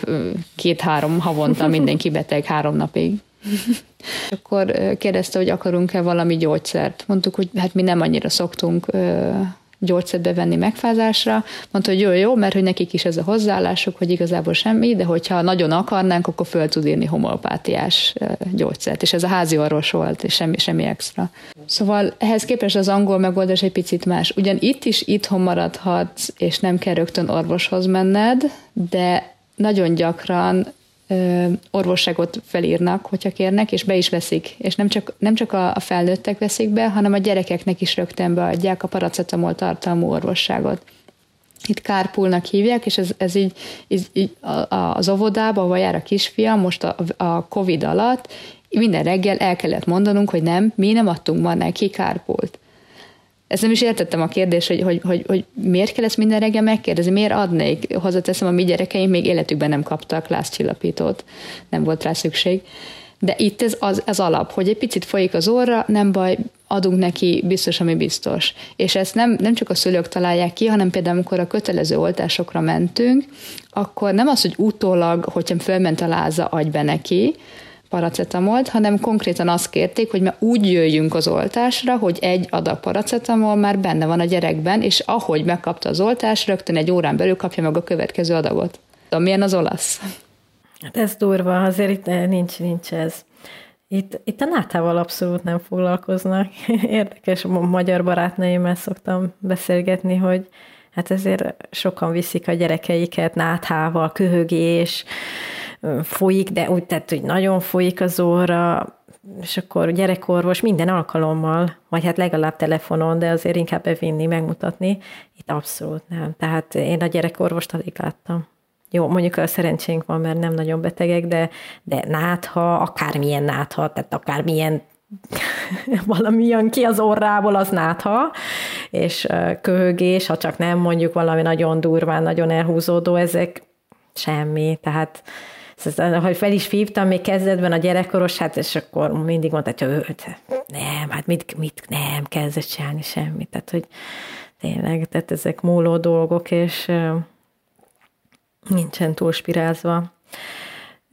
két-három havonta mindenki beteg három napig. <laughs> akkor kérdezte, hogy akarunk-e valami gyógyszert. Mondtuk, hogy hát mi nem annyira szoktunk gyógyszert bevenni megfázásra. Mondta, hogy jó, jó, mert hogy nekik is ez a hozzáállásuk, hogy igazából semmi, de hogyha nagyon akarnánk, akkor föl tud írni homopátiás gyógyszert. És ez a házi orvos volt, és semmi, semmi extra. Szóval ehhez képest az angol megoldás egy picit más. Ugyan itt is itthon maradhatsz, és nem kell rögtön orvoshoz menned, de nagyon gyakran orvosságot felírnak, hogyha kérnek, és be is veszik. És nem csak, nem csak a, a felnőttek veszik be, hanem a gyerekeknek is rögtön beadják a paracetamol tartalmú orvosságot. Itt kárpulnak hívják, és ez, ez így, így, így az óvodába, ahol jár a kisfiam, most a, a Covid alatt, minden reggel el kellett mondanunk, hogy nem, mi nem adtunk ma neki kárpult. Ezt nem is értettem a kérdést, hogy, hogy, hogy, hogy miért kell ezt minden reggel megkérdezni, miért adnék? Hozzáteszem, a mi gyerekeim még életükben nem kaptak lászcsillapítót, nem volt rá szükség. De itt ez az, az alap, hogy egy picit folyik az orra, nem baj, adunk neki biztos, ami biztos. És ezt nem, nem csak a szülők találják ki, hanem például, amikor a kötelező oltásokra mentünk, akkor nem az, hogy utólag, hogyha fölment a láza, adj be neki, paracetamolt, hanem konkrétan azt kérték, hogy már úgy jöjjünk az oltásra, hogy egy adag paracetamol már benne van a gyerekben, és ahogy megkapta az oltás, rögtön egy órán belül kapja meg a következő adagot. Tudom, milyen az olasz? Hát ez durva, azért itt nincs, nincs ez. Itt, itt a nátával abszolút nem foglalkoznak. <laughs> Érdekes, a magyar barátnőimmel szoktam beszélgetni, hogy hát ezért sokan viszik a gyerekeiket náthával, köhögés, folyik, de úgy tett, hogy nagyon folyik az óra, és akkor gyerekorvos minden alkalommal, vagy hát legalább telefonon, de azért inkább bevinni, megmutatni. Itt abszolút nem. Tehát én a gyerekorvost alig láttam. Jó, mondjuk a szerencsénk van, mert nem nagyon betegek, de, de nátha, akármilyen nátha, tehát akármilyen <laughs> valami jön ki az orrából, az nátha, és köhögés, ha csak nem mondjuk valami nagyon durván, nagyon elhúzódó, ezek semmi, tehát Szóval, hogy fel is hívtam még kezdetben a gyerekkoros, hát és akkor mindig mondta, hogy ő, nem, hát mit, mit nem kezdett csinálni semmit. Tehát, hogy tényleg, tehát ezek múló dolgok, és nincsen túlspirázva.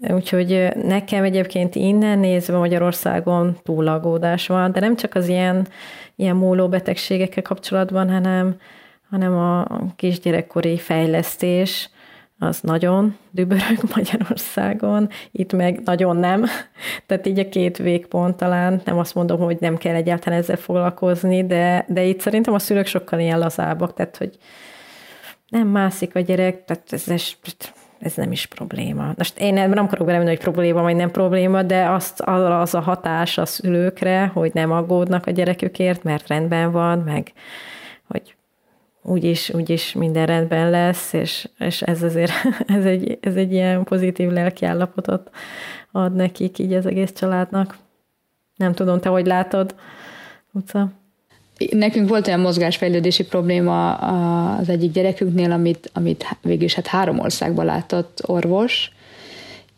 Úgyhogy nekem egyébként innen nézve Magyarországon túlagódás van, de nem csak az ilyen, ilyen múló betegségekkel kapcsolatban, hanem, hanem a kisgyerekkori fejlesztés, az nagyon dübörög <laughs> Magyarországon, itt meg nagyon nem. Tehát így a két végpont talán, nem azt mondom, hogy nem kell egyáltalán ezzel foglalkozni, de, de itt szerintem a szülők sokkal ilyen lazábbak, tehát hogy nem mászik a gyerek, tehát ez, ez ez nem is probléma. Most én nem akarok belemenni, hogy probléma vagy nem probléma, de azt, az a hatás a szülőkre, hogy nem aggódnak a gyerekükért, mert rendben van, meg hogy úgyis, úgyis minden rendben lesz, és, és ez azért <laughs> ez egy, ez egy ilyen pozitív lelkiállapotot ad nekik így az egész családnak. Nem tudom, te hogy látod, Utca? Nekünk volt olyan mozgásfejlődési probléma az egyik gyerekünknél, amit, amit végül is hát három országban látott orvos,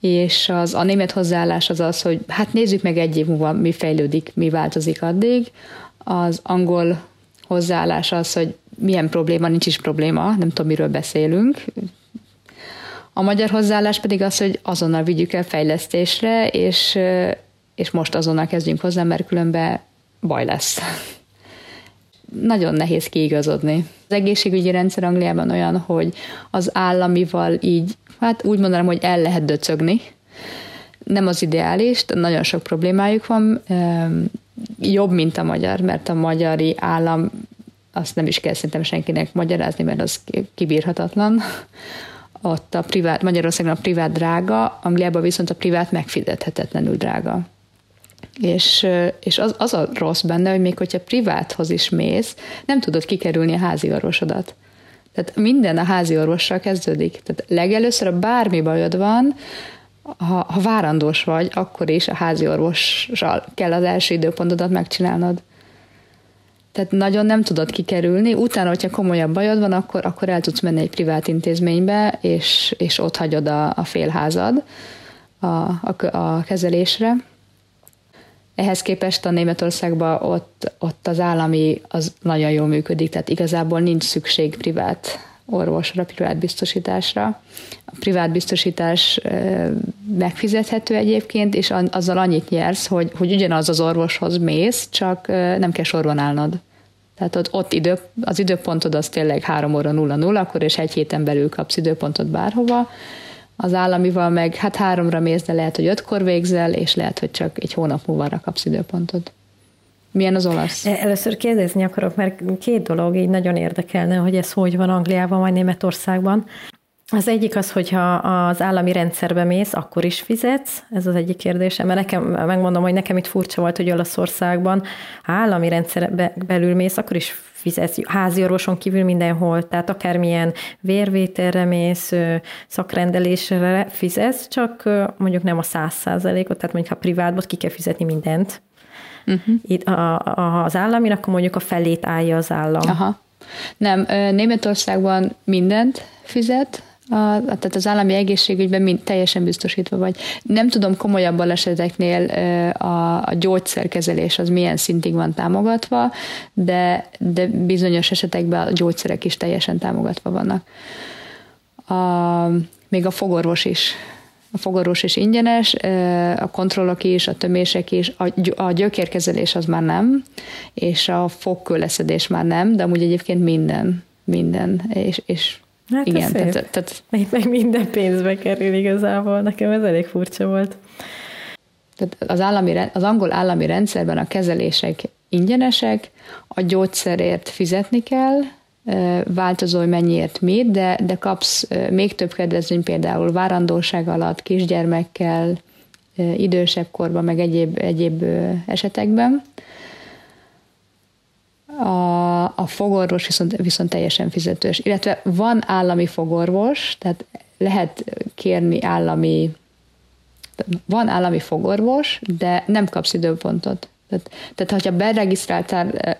és az, a német hozzáállás az az, hogy hát nézzük meg egy év múlva, mi fejlődik, mi változik addig. Az angol hozzáállás az, hogy milyen probléma, nincs is probléma, nem tudom, miről beszélünk. A magyar hozzáállás pedig az, hogy azonnal vigyük el fejlesztésre, és, és most azonnal kezdjünk hozzá, mert különben baj lesz. Nagyon nehéz kiigazodni. Az egészségügyi rendszer Angliában olyan, hogy az államival így, hát úgy mondanám, hogy el lehet döcögni. Nem az ideális, de nagyon sok problémájuk van. Jobb, mint a magyar, mert a magyari állam azt nem is kell szerintem senkinek magyarázni, mert az kibírhatatlan. Ott a privát, Magyarországon a privát drága, Angliában viszont a privát megfizethetetlenül drága. És, és az, az a rossz benne, hogy még hogyha priváthoz is mész, nem tudod kikerülni a házi orvosodat. Tehát minden a házi orvossal kezdődik. Tehát legelőször, a bármi bajod van, ha, ha várandós vagy, akkor is a házi orvossal kell az első időpontodat megcsinálnod. Tehát nagyon nem tudod kikerülni. Utána, hogyha komolyabb bajod van, akkor, akkor el tudsz menni egy privát intézménybe, és, és ott hagyod a, a félházad a, a, a kezelésre. Ehhez képest a Németországban ott, ott az állami az nagyon jól működik, tehát igazából nincs szükség privát orvosra, privát biztosításra. A privát biztosítás megfizethető egyébként, és azzal annyit nyersz, hogy, hogy ugyanaz az orvoshoz mész, csak nem kell sorban állnod. Tehát ott, ott idő, az időpontod az tényleg 3 óra 0-0, akkor és egy héten belül kapsz időpontot bárhova, az államival meg hát háromra mész, de lehet, hogy ötkor végzel, és lehet, hogy csak egy hónap múlva kapsz időpontot. Milyen az olasz? E, először kérdezni akarok, mert két dolog így nagyon érdekelne, hogy ez hogy van Angliában vagy Németországban. Az egyik az, hogyha az állami rendszerbe mész, akkor is fizetsz, ez az egyik kérdésem, mert nekem, megmondom, hogy nekem itt furcsa volt, hogy Olaszországban állami rendszerbe belül mész, akkor is fizetsz házi orvoson kívül mindenhol, tehát akármilyen vérvételre mész, szakrendelésre fizetsz, csak mondjuk nem a száz százalékot, tehát mondjuk ha privátban ki kell fizetni mindent. Uh-huh. Itt a, a, az állami, akkor mondjuk a felét állja az állam. Aha. Nem, Németországban mindent fizet, a, tehát az állami egészségügyben mind, teljesen biztosítva vagy. Nem tudom, komolyabb baleseteknél a, a gyógyszerkezelés az milyen szintig van támogatva, de, de bizonyos esetekben a gyógyszerek is teljesen támogatva vannak. A, még a fogorvos is a fogorvos is ingyenes, a kontrollok is, a tömések is, a gyökérkezelés az már nem, és a fogkőleszedés már nem, de amúgy egyébként minden, minden, és, és Hát Igen, tehát, tehát, meg, meg minden pénzbe kerül igazából, nekem ez elég furcsa volt. Tehát az, állami, az angol állami rendszerben a kezelések ingyenesek, a gyógyszerért fizetni kell, változó, hogy mennyiért mit, de, de kapsz még több kedvezmény például várandóság alatt, kisgyermekkel, idősebb korban, meg egyéb, egyéb esetekben. A, a fogorvos viszont, viszont teljesen fizetős. Illetve van állami fogorvos, tehát lehet kérni állami, van állami fogorvos, de nem kapsz időpontot. Tehát, tehát hogyha beregisztráltál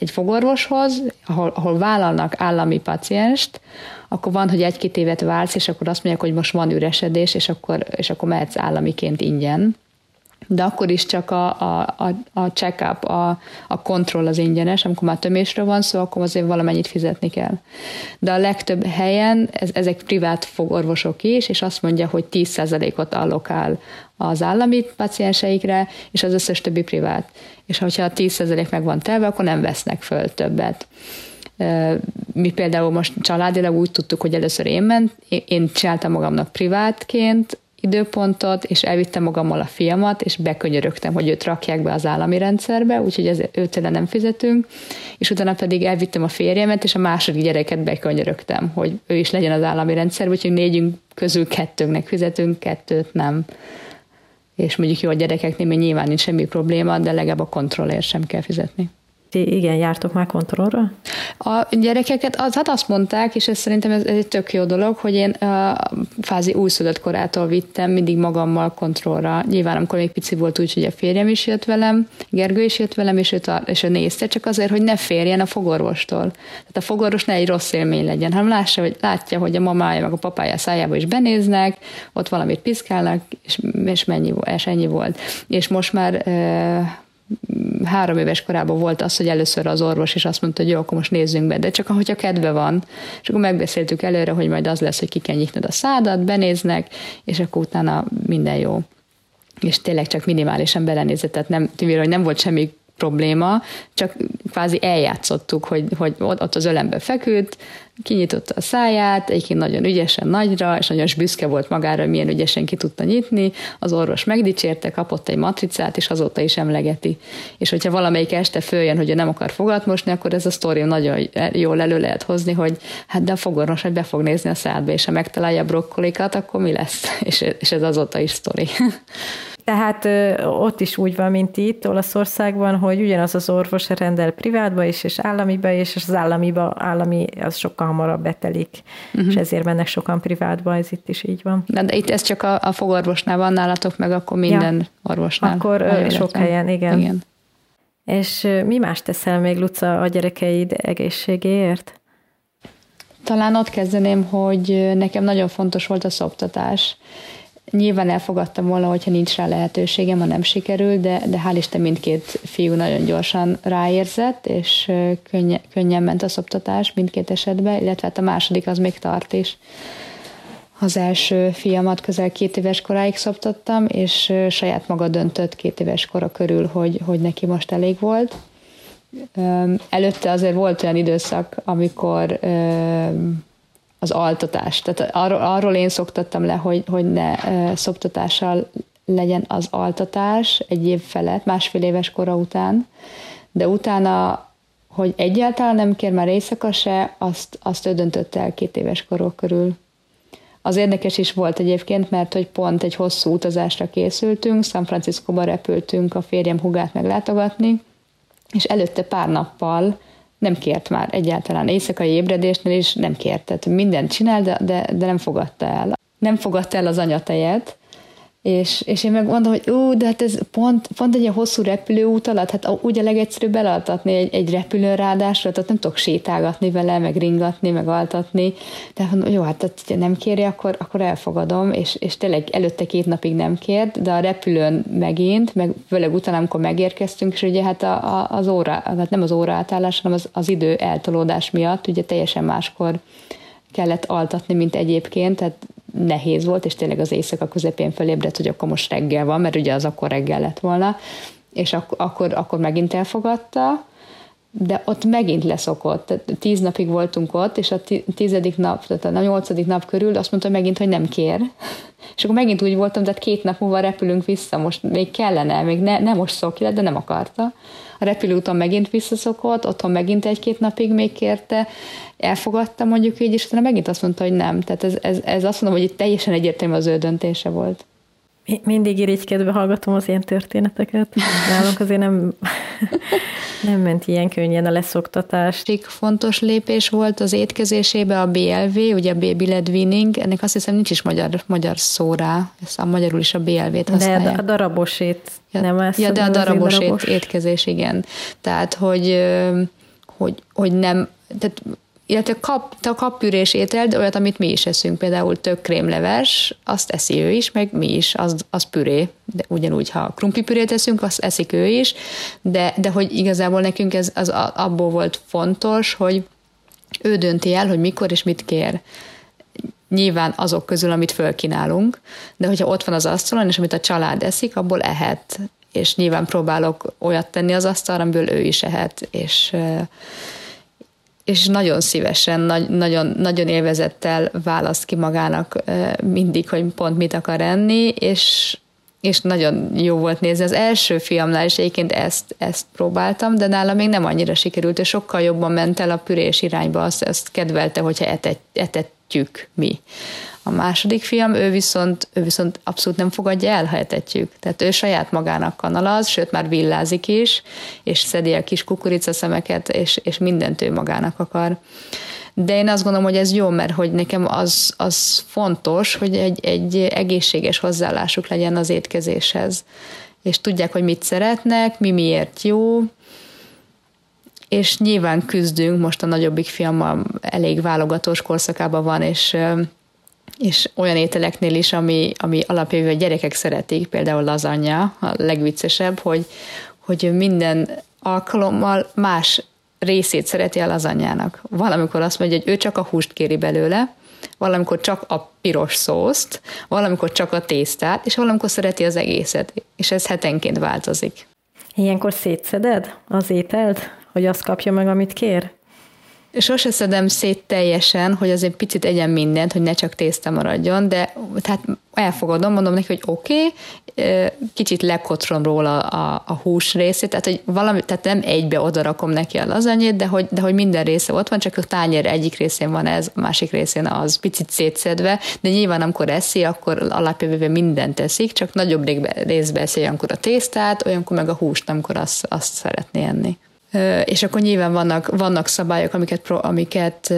egy fogorvoshoz, ahol, ahol vállalnak állami pacienst, akkor van, hogy egy-két évet vársz, és akkor azt mondják, hogy most van üresedés, és akkor, és akkor mehetsz államiként ingyen de akkor is csak a, a, a, a check-up, a, a kontroll az ingyenes, amikor már tömésről van szó, akkor azért valamennyit fizetni kell. De a legtöbb helyen ez, ezek privát fogorvosok is, és azt mondja, hogy 10%-ot allokál az állami pacienseikre, és az összes többi privát. És ha a 10% meg van telve, akkor nem vesznek föl többet. Mi például most családilag úgy tudtuk, hogy először én ment, én csináltam magamnak privátként, időpontot, és elvittem magammal a fiamat, és bekönyörögtem, hogy őt rakják be az állami rendszerbe, úgyhogy ez, őt nem fizetünk, és utána pedig elvittem a férjemet, és a második gyereket bekönyörögtem, hogy ő is legyen az állami rendszerben, úgyhogy négyünk közül kettőnknek fizetünk, kettőt nem. És mondjuk jó a gyerekeknél még nyilván nincs semmi probléma, de legalább a kontrollért sem kell fizetni. Ti igen, jártok már kontrollra? A gyerekeket, az, hát azt mondták, és ez szerintem ez, ez egy tök jó dolog, hogy én a fázi újszülött korától vittem mindig magammal kontrollra. Nyilván, amikor még pici volt úgy, hogy a férjem is jött velem, Gergő is jött velem, és ő, tar- és ő nézte, csak azért, hogy ne férjen a fogorvostól. Tehát a fogorvos ne egy rossz élmény legyen, hanem lássa, hogy, látja, hogy a mamája meg a papája szájába is benéznek, ott valamit piszkálnak, és, és, mennyi, és ennyi volt. És most már három éves korában volt az, hogy először az orvos is azt mondta, hogy jó, akkor most nézzünk be, de csak ahogy a kedve van. És akkor megbeszéltük előre, hogy majd az lesz, hogy ki kell a szádat, benéznek, és akkor utána minden jó. És tényleg csak minimálisan belenézett, tehát nem, hogy nem volt semmi probléma, csak kvázi eljátszottuk, hogy, hogy ott az ölembe feküdt, kinyitotta a száját, egyébként nagyon ügyesen nagyra, és nagyon büszke volt magára, milyen ügyesen ki tudta nyitni, az orvos megdicsérte, kapott egy matricát, és azóta is emlegeti. És hogyha valamelyik este följön, hogy ő nem akar fogat mosni, akkor ez a sztori nagyon jól elő lehet hozni, hogy hát de a fogorvos, hogy be fog nézni a szádba, és ha megtalálja a brokkolikat, akkor mi lesz? <laughs> És, és ez azóta is sztori. <laughs> Tehát ö, ott is úgy van, mint itt Olaszországban, hogy ugyanaz az orvos rendel privátba is, és államiba is, és az államiba, állami az sokkal hamarabb betelik, uh-huh. és ezért mennek sokan privátba, ez itt is így van. De, de itt ez csak a, a fogorvosnál van nálatok, meg akkor minden ja. orvosnál. Akkor ö, sok helyen, igen. igen. És mi más teszel még, Luca, a gyerekeid egészségéért? Talán ott kezdeném, hogy nekem nagyon fontos volt a szoptatás Nyilván elfogadtam volna, hogyha nincs rá lehetőségem, ha nem sikerül, de, de hál' Isten mindkét fiú nagyon gyorsan ráérzett, és könnyen, könnyen ment a szoptatás mindkét esetben, illetve hát a második az még tart is. Az első fiamat közel két éves koráig szoptattam, és saját maga döntött két éves kora körül, hogy, hogy neki most elég volt. Előtte azért volt olyan időszak, amikor az altatás. Tehát arról, arról én szoktattam le, hogy, hogy ne szoptatással legyen az altatás egy év felett, másfél éves kora után, de utána, hogy egyáltalán nem kér már éjszaka se, azt, azt ő döntött el két éves korok körül. Az érdekes is volt egyébként, mert hogy pont egy hosszú utazásra készültünk, San Franciscóba repültünk a férjem hugát meglátogatni, és előtte pár nappal nem kért már egyáltalán éjszakai ébredésnél is nem kért, tehát mindent csinál, de, de, de nem fogadta el. Nem fogadta el az anyatejet, és, és én meg mondom, hogy ú, de hát ez pont, pont egy ilyen hosszú repülőút alatt, hát úgy a legegyszerűbb elaltatni egy, egy repülőn ráadásra, tehát nem tudok sétálgatni vele, meg ringatni, meg altatni, de mondom, jó, hát ha nem kéri, akkor, akkor elfogadom, és, és tényleg előtte két napig nem kért, de a repülőn megint, meg főleg utána, amikor megérkeztünk, és ugye hát a, a, az óra, hát nem az óra átállás, hanem az, az idő eltolódás miatt, ugye teljesen máskor kellett altatni, mint egyébként, tehát nehéz volt, és tényleg az éjszaka közepén felébredt, hogy akkor most reggel van, mert ugye az akkor reggel lett volna, és ak- akkor, akkor megint elfogadta, de ott megint leszokott. Tehát tíz napig voltunk ott, és a tizedik nap, tehát a nyolcadik nap körül azt mondta megint, hogy nem kér. <laughs> És akkor megint úgy voltam, tehát két nap múlva repülünk vissza, most még kellene, még ne, ne most szokj de nem akarta. A repülőúton megint visszaszokott, otthon megint egy-két napig még kérte, elfogadta mondjuk így, és utána megint azt mondta, hogy nem. Tehát ez, ez, ez azt mondom, hogy itt teljesen egyértelmű az ő döntése volt. Mindig irigykedve hallgatom az ilyen történeteket. Nálunk azért nem, <laughs> nem ment ilyen könnyen a leszoktatás. Egy fontos lépés volt az étkezésébe a BLV, ugye a Baby Led Winning, ennek azt hiszem nincs is magyar, magyar szó rá, ezt a magyarul is a BLV-t használják. De a darabosét ja, nem ezt Ja, de a darabosét darabos. étkezés, igen. Tehát, hogy, hogy, hogy nem, tehát illetve kap, a kappürés étel, de olyat, amit mi is eszünk, például tök krémleves, azt eszi ő is, meg mi is, az, az püré, de ugyanúgy, ha krumplipürét eszünk, azt eszik ő is, de, de hogy igazából nekünk ez az abból volt fontos, hogy ő dönti el, hogy mikor és mit kér. Nyilván azok közül, amit fölkínálunk, de hogyha ott van az asztalon, és amit a család eszik, abból ehet. És nyilván próbálok olyat tenni az asztalra, amiből ő is ehet, és és nagyon szívesen, nagy, nagyon, nagyon élvezettel választ ki magának mindig, hogy pont mit akar enni, és, és nagyon jó volt nézni. Az első fiamnál is egyébként ezt, ezt próbáltam, de nála még nem annyira sikerült, és sokkal jobban ment el a pürés irányba, azt, azt kedvelte, hogyha etet, etetjük mi. A második fiam, ő viszont, ő viszont abszolút nem fogadja el, ha etetjük. Tehát ő saját magának kanalaz, sőt már villázik is, és szedi a kis kukoricaszemeket, és, és mindent ő magának akar. De én azt gondolom, hogy ez jó, mert hogy nekem az, az fontos, hogy egy, egy egészséges hozzáállásuk legyen az étkezéshez. És tudják, hogy mit szeretnek, mi miért jó, és nyilván küzdünk, most a nagyobbik fiammal elég válogatós korszakában van, és és olyan ételeknél is, ami, ami alapjában a gyerekek szeretik, például lazanya, a legviccesebb, hogy, hogy minden alkalommal más részét szereti a lazanyának. Valamikor azt mondja, hogy ő csak a húst kéri belőle, valamikor csak a piros szószt, valamikor csak a tésztát, és valamikor szereti az egészet, és ez hetenként változik. Ilyenkor szétszeded az ételt, hogy azt kapja meg, amit kér? Sose szedem szét teljesen, hogy azért picit egyen mindent, hogy ne csak tészta maradjon, de tehát elfogadom, mondom neki, hogy oké, okay, kicsit lekotrom róla a, a hús részét, tehát hogy valami, tehát nem egybe odarakom neki a lazanyét, de hogy, de hogy minden része ott van, csak a tányér egyik részén van ez, a másik részén az picit szétszedve, de nyilván amikor eszi, akkor alapjövőben mindent teszik, csak nagyobb részbe eszi olyankor a tésztát, olyankor meg a húst, amikor azt, azt szeretné enni. És akkor nyilván vannak, vannak szabályok, amiket, amiket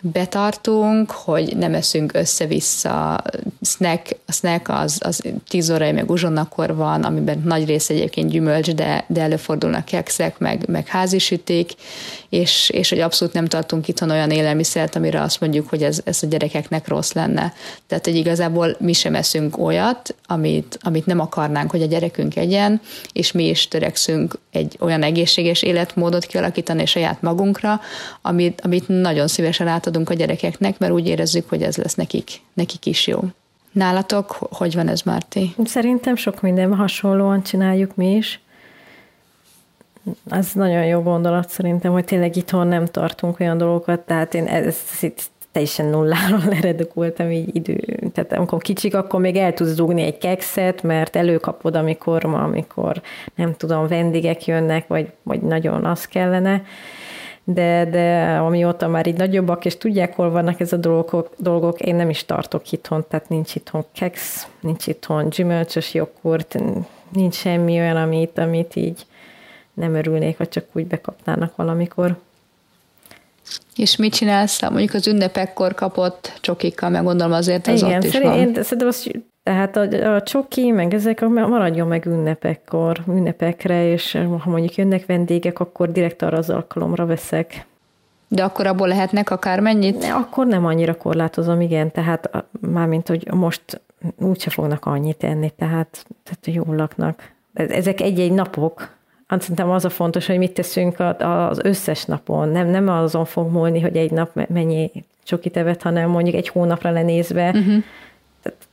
betartunk, hogy nem eszünk össze-vissza. Snack, a snack az, az 10 órai meg uzsonnakor van, amiben nagy része egyébként gyümölcs, de, de előfordulnak kekszek, meg, meg házisüték, és, és hogy abszolút nem tartunk itthon olyan élelmiszert, amire azt mondjuk, hogy ez, ez a gyerekeknek rossz lenne. Tehát, hogy igazából mi sem eszünk olyat, amit, amit nem akarnánk, hogy a gyerekünk egyen, és mi is törekszünk egy olyan egészséges életmódot kialakítani saját magunkra, amit, amit nagyon szívesen átadunk a gyerekeknek, mert úgy érezzük, hogy ez lesz nekik, nekik is jó. Nálatok hogy van ez, Márti? Szerintem sok minden hasonlóan csináljuk mi is. Az nagyon jó gondolat szerintem, hogy tényleg itthon nem tartunk olyan dolgokat, tehát én ezt teljesen nulláról <laughs> leredukultam így idő. Tehát amikor kicsik, akkor még el tudsz dugni egy kekszet, mert előkapod, amikor ma, amikor nem tudom, vendégek jönnek, vagy, vagy nagyon az kellene de, de amióta már így nagyobbak, és tudják, hol vannak ez a dolgok, dolgok, én nem is tartok itthon, tehát nincs itthon keksz, nincs itthon gyümölcsös joghurt, nincs semmi olyan, amit, amit így nem örülnék, ha csak úgy bekapnának valamikor. És mit csinálsz? Mondjuk az ünnepekkor kapott csokikkal, meg gondolom azért az Igen, ott is van. Én szerintem az, tehát a, a csoki, meg ezek maradjon meg ünnepekkor, ünnepekre, és ha mondjuk jönnek vendégek, akkor direkt arra az alkalomra veszek. De akkor abból lehetnek akármennyit? Ne, akkor nem annyira korlátozom, igen, tehát mármint, hogy most úgyse fognak annyit enni, tehát, tehát jól laknak. Ezek egy-egy napok, Hát szerintem az a fontos, hogy mit teszünk az összes napon. Nem, nem azon fog múlni, hogy egy nap mennyi csokit evett, hanem mondjuk egy hónapra lenézve, uh-huh.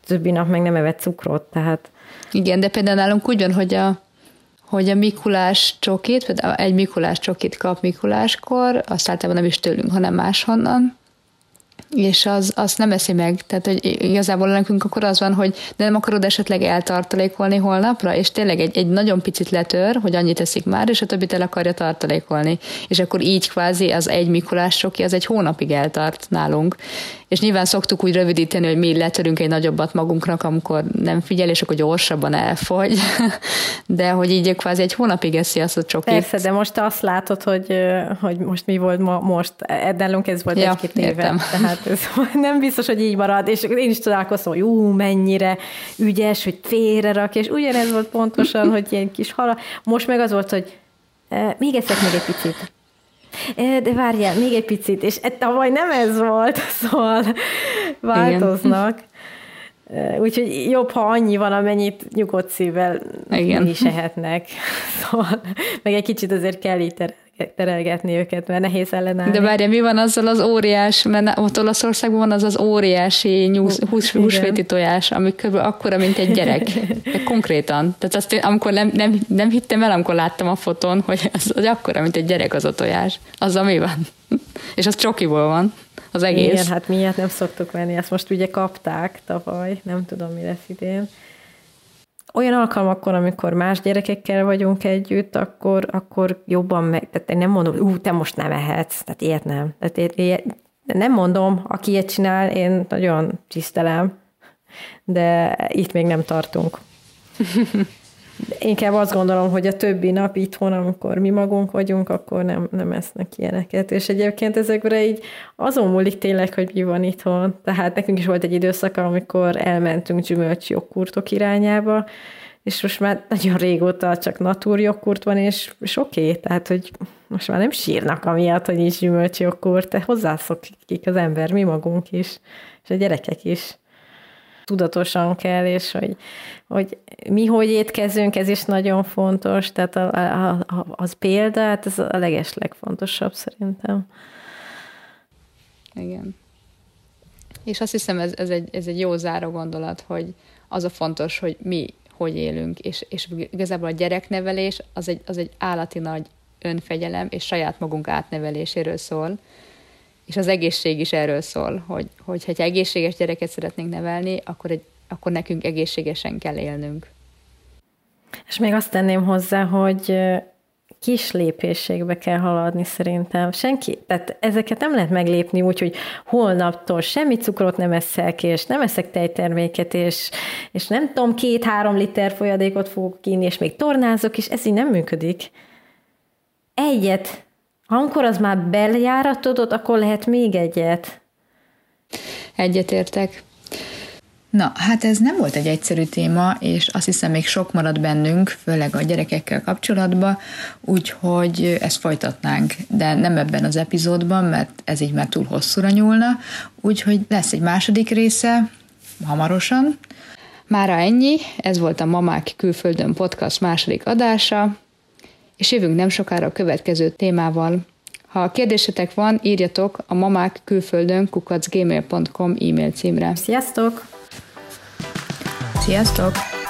többi nap meg nem evett cukrot, tehát... Igen, de például nálunk úgy van, hogy a, hogy a Mikulás csokit, például egy Mikulás csokit kap Mikuláskor, azt általában nem is tőlünk, hanem máshonnan, és az, azt nem eszi meg. Tehát, hogy igazából nekünk akkor az van, hogy de nem akarod esetleg eltartalékolni holnapra, és tényleg egy, egy nagyon picit letör, hogy annyit eszik már, és a többit el akarja tartalékolni. És akkor így kvázi az egy Mikulás soki, az egy hónapig eltart nálunk. És nyilván szoktuk úgy rövidíteni, hogy mi letörünk egy nagyobbat magunknak, amikor nem figyel, és akkor gyorsabban elfogy. <laughs> De hogy így kvázi egy hónapig eszi azt a csokit. Persze, de most azt látod, hogy, hogy most mi volt ma, most, Ednálunk ez volt ja, egy-két éve. <laughs> Tehát ez nem biztos, hogy így marad, és én is találkoztam, hogy ú, mennyire ügyes, hogy félre rak, és ugyanez volt pontosan, <laughs> hogy ilyen kis hala. Most meg az volt, hogy e, még eszek még egy picit. E, de várjál, még egy picit, és tavaly nem ez volt, <laughs> szóval változnak. Igen. Úgyhogy jobb, ha annyi van, amennyit nyugodt szívvel Igen. is ehetnek. <laughs> Szóval, meg egy kicsit azért kell itt terelgetni őket, mert nehéz ellenállni. De várja, mi van azzal az óriás, mert ott Olaszországban van az az óriási nyúsz, hús, húsvéti tojás, ami kb. akkora, mint egy gyerek. De konkrétan. Tehát azt én, amikor nem, nem, nem hittem el, amikor láttam a fotón, hogy az, az akkora, mint egy gyerek az a tojás. Az mi van? És az csokiból van az egész. Igen, hát miért nem szoktuk venni, ezt most ugye kapták tavaly, nem tudom, mi lesz idén olyan alkalmakkor, amikor más gyerekekkel vagyunk együtt, akkor, akkor jobban meg, tehát én nem mondom, ú, te most nem ehetsz, tehát ilyet nem. Tehát ilyet, nem mondom, aki ilyet csinál, én nagyon tisztelem, de itt még nem tartunk. <laughs> Inkább azt gondolom, hogy a többi nap itthon, amikor mi magunk vagyunk, akkor nem, nem esznek ilyeneket. És egyébként ezekre így azon múlik tényleg, hogy mi van itthon. Tehát nekünk is volt egy időszak, amikor elmentünk gyümölcs jogkurtok irányába, és most már nagyon régóta csak natúr jogkurt van, és, és oké, okay, tehát, hogy most már nem sírnak amiatt, hogy nincs gyümölcs jogkurt, de hozzászokik az ember, mi magunk is, és a gyerekek is tudatosan kell, és hogy, hogy mi hogy étkezünk, ez is nagyon fontos, tehát a, a, a, az példa, hát ez a leges legfontosabb szerintem. Igen. És azt hiszem, ez, ez, egy, ez egy jó záró gondolat, hogy az a fontos, hogy mi hogy élünk, és, és igazából a gyereknevelés az egy, az egy állati nagy önfegyelem, és saját magunk átneveléséről szól, és az egészség is erről szól, hogy, hogy ha egészséges gyereket szeretnénk nevelni, akkor, egy, akkor nekünk egészségesen kell élnünk. És még azt tenném hozzá, hogy kis lépésségbe kell haladni szerintem. Senki, tehát ezeket nem lehet meglépni úgy, hogy holnaptól semmi cukrot nem eszek, és nem eszek tejterméket, és, és nem tudom, két-három liter folyadékot fogok kínni, és még tornázok, és ez így nem működik. Egyet amikor az már beljáratodott, akkor lehet még egyet. Egyetértek. Na, hát ez nem volt egy egyszerű téma, és azt hiszem még sok marad bennünk, főleg a gyerekekkel kapcsolatban, úgyhogy ezt folytatnánk, de nem ebben az epizódban, mert ez így már túl hosszúra nyúlna, úgyhogy lesz egy második része, hamarosan. Mára ennyi, ez volt a Mamák Külföldön podcast második adása és jövünk nem sokára a következő témával. Ha kérdésetek van, írjatok a mamák külföldön kukacgmail.com e-mail címre. Sziasztok! Sziasztok!